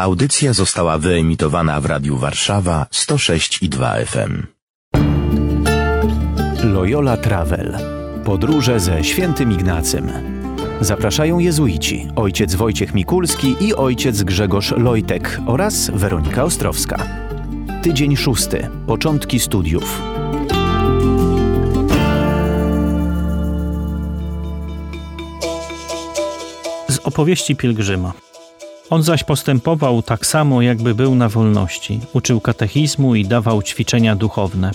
Audycja została wyemitowana w Radiu Warszawa 106 i 2 FM. Loyola Travel. Podróże ze świętym Ignacym. Zapraszają jezuici, ojciec Wojciech Mikulski i ojciec Grzegorz Lojtek oraz Weronika Ostrowska. Tydzień szósty. Początki studiów. Z opowieści pielgrzyma. On zaś postępował tak samo, jakby był na wolności. Uczył katechizmu i dawał ćwiczenia duchowne.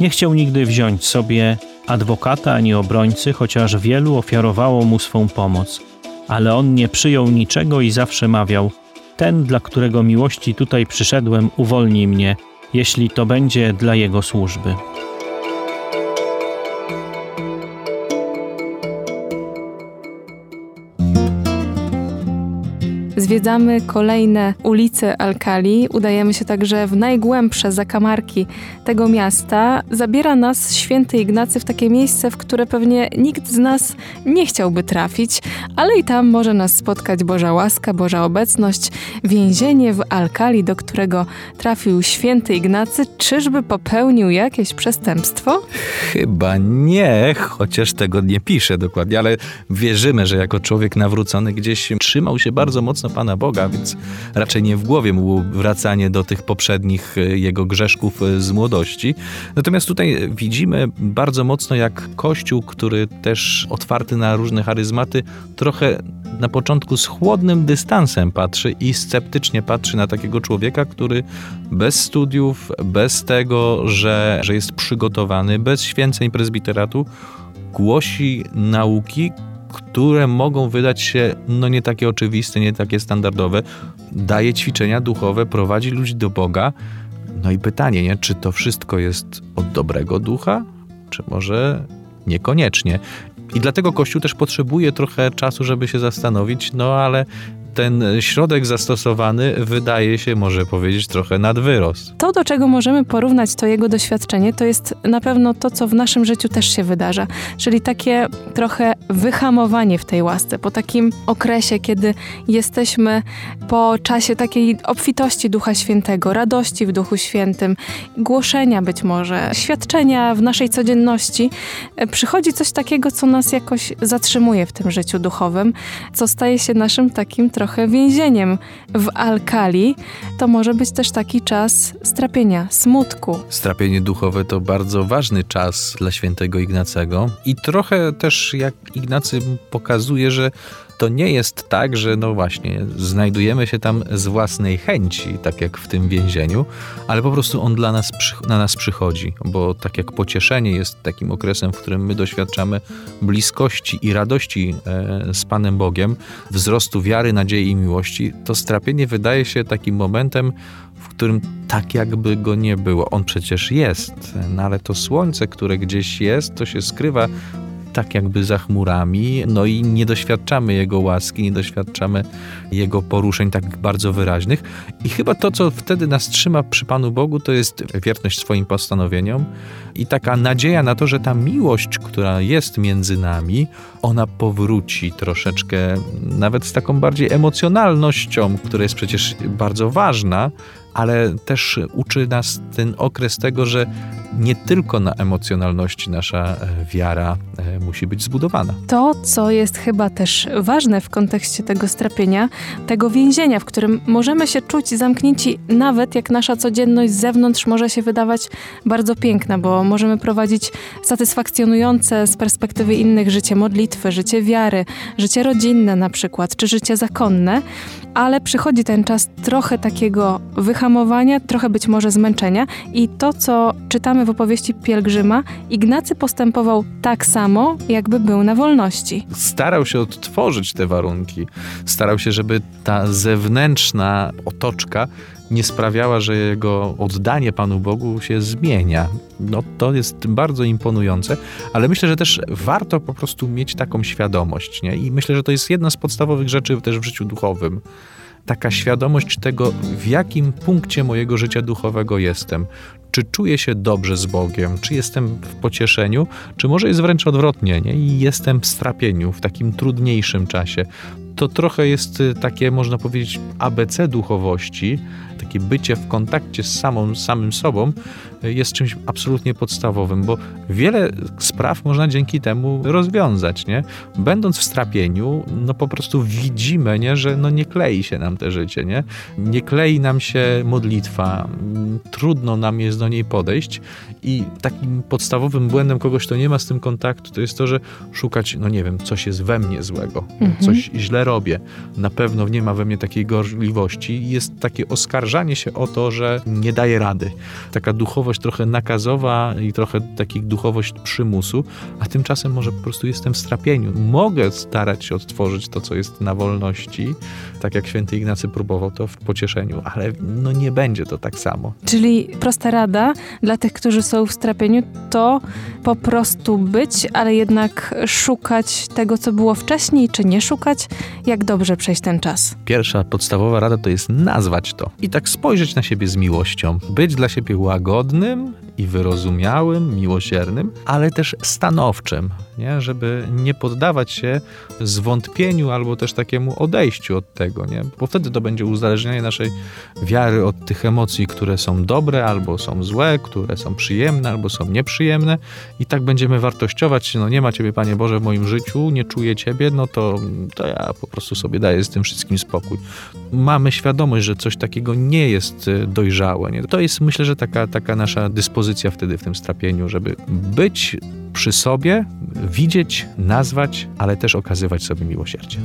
Nie chciał nigdy wziąć sobie adwokata ani obrońcy, chociaż wielu ofiarowało mu swą pomoc. Ale on nie przyjął niczego i zawsze mawiał: Ten, dla którego miłości tutaj przyszedłem, uwolni mnie, jeśli to będzie dla jego służby. Zwiedzamy kolejne ulice Alkali, udajemy się także w najgłębsze zakamarki tego miasta. Zabiera nas święty Ignacy w takie miejsce, w które pewnie nikt z nas nie chciałby trafić, ale i tam może nas spotkać Boża łaska, Boża obecność. Więzienie w Alkali, do którego trafił święty Ignacy, czyżby popełnił jakieś przestępstwo? Chyba nie, chociaż tego nie pisze dokładnie, ale wierzymy, że jako człowiek nawrócony gdzieś trzymał się bardzo mocno Pana Boga, więc raczej nie w głowie mu było wracanie do tych poprzednich e, jego grzeszków e, z młodości. Natomiast tutaj widzimy bardzo mocno, jak Kościół, który też otwarty na różne charyzmaty, trochę na początku z chłodnym dystansem patrzy i sceptycznie patrzy na takiego człowieka, który bez studiów, bez tego, że, że jest przygotowany, bez święceń prezbiteratu, głosi nauki, które mogą wydać się no nie takie oczywiste, nie takie standardowe. Daje ćwiczenia duchowe, prowadzi ludzi do Boga. No i pytanie, nie? czy to wszystko jest od dobrego ducha, czy może niekoniecznie. I dlatego Kościół też potrzebuje trochę czasu, żeby się zastanowić, no ale ten środek zastosowany wydaje się, może powiedzieć, trochę nadwyrost. To, do czego możemy porównać to jego doświadczenie, to jest na pewno to, co w naszym życiu też się wydarza. Czyli takie trochę wyhamowanie w tej łasce. Po takim okresie, kiedy jesteśmy po czasie takiej obfitości Ducha Świętego, radości w Duchu Świętym, głoszenia być może, świadczenia w naszej codzienności, przychodzi coś takiego, co nas jakoś zatrzymuje w tym życiu duchowym, co staje się naszym takim trochę więzieniem w Alkali, to może być też taki czas strapienia, smutku. Strapienie duchowe to bardzo ważny czas dla świętego Ignacego i trochę też jak Ignacy pokazuje, że to nie jest tak, że no właśnie, znajdujemy się tam z własnej chęci, tak jak w tym więzieniu, ale po prostu on dla nas, na nas przychodzi, bo tak jak pocieszenie jest takim okresem, w którym my doświadczamy bliskości i radości e, z Panem Bogiem, wzrostu wiary, nadziei i miłości, to strapienie wydaje się takim momentem, w którym tak jakby go nie było. On przecież jest, no ale to słońce, które gdzieś jest, to się skrywa tak jakby za chmurami, no i nie doświadczamy Jego łaski, nie doświadczamy Jego poruszeń tak bardzo wyraźnych. I chyba to, co wtedy nas trzyma przy Panu Bogu, to jest wierność swoim postanowieniom i taka nadzieja na to, że ta miłość, która jest między nami, ona powróci troszeczkę, nawet z taką bardziej emocjonalnością, która jest przecież bardzo ważna, ale też uczy nas ten okres tego, że nie tylko na emocjonalności nasza e, wiara e, musi być zbudowana. To, co jest chyba też ważne w kontekście tego strapienia, tego więzienia, w którym możemy się czuć zamknięci, nawet jak nasza codzienność z zewnątrz może się wydawać bardzo piękna, bo możemy prowadzić satysfakcjonujące z perspektywy innych życie modlitwy, życie wiary, życie rodzinne na przykład, czy życie zakonne, ale przychodzi ten czas trochę takiego wyhamowania, trochę być może zmęczenia i to, co czytamy w opowieści Pielgrzyma, Ignacy postępował tak samo, jakby był na wolności. Starał się odtworzyć te warunki. Starał się, żeby ta zewnętrzna otoczka nie sprawiała, że jego oddanie Panu Bogu się zmienia. No to jest bardzo imponujące, ale myślę, że też warto po prostu mieć taką świadomość, nie? I myślę, że to jest jedna z podstawowych rzeczy też w życiu duchowym. Taka świadomość tego, w jakim punkcie mojego życia duchowego jestem. czy czuję się dobrze z Bogiem, czy jestem w pocieszeniu, czy może jest wręcz odwrotnie, nie? I jestem w strapieniu, w takim trudniejszym czasie. To trochę jest y, takie, można powiedzieć, ABC duchowości, takie bycie w kontakcie z samą, samym sobą y, jest czymś absolutnie podstawowym, bo wiele spraw można dzięki temu rozwiązać, nie? Będąc w strapieniu, no po prostu widzimy, nie? że no nie klei się nam te życie, nie? Nie klei nam się modlitwa, trudno nam jest do niej podejść i takim podstawowym błędem kogoś, kto nie ma z tym kontaktu, to jest to, że szukać, no nie wiem, coś jest we mnie złego, Mhm. coś źle robię, na pewno nie ma we mnie takiej gorliwości. Jest takie oskarżanie się o to, że nie daję rady. Taka duchowość trochę nakazowa i trochę taki duchowość przymusu, a tymczasem może po prostu jestem w strapieniu. Mogę starać się odtworzyć to, co jest na wolności, tak jak święty Ignacy próbował to w pocieszeniu, ale no nie będzie to tak samo. Czyli prosta rada dla tych, którzy są w strapieniu, to po prostu być, ale jednak szukać tego, co było wcześniej, czy nie szukać, jak dobrze przejść ten czas. Pierwsza podstawowa rada to jest nazwać to i tak spojrzeć na siebie z miłością. Być dla siebie łagodnym i wyrozumiałym, miłosiernym, ale też stanowczym, nie? żeby nie poddawać się zwątpieniu albo też takiemu odejściu od tego, nie? bo wtedy to będzie uzależnienie naszej wiary od tych emocji, które są dobre albo są złe, które są przyjemne albo są nieprzyjemne i tak będziemy wartościować, no nie ma Ciebie Panie Boże w moim życiu, nie czuję Ciebie, no to, to ja po prostu sobie daję z tym wszystkim spokój. Mamy świadomość, że coś takiego nie jest y, dojrzałe. Nie? To jest myślę, że taka, taka nasza dyspozycja wtedy w tym strapieniu, żeby być przy sobie, widzieć, nazwać, ale też okazywać sobie miłosierdzie.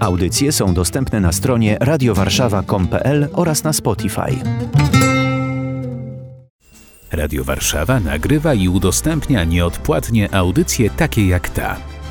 Audycje są dostępne na stronie radiowarszawa.com.pl oraz na Spotify. Radio Warszawa nagrywa i udostępnia nieodpłatnie audycje takie jak ta.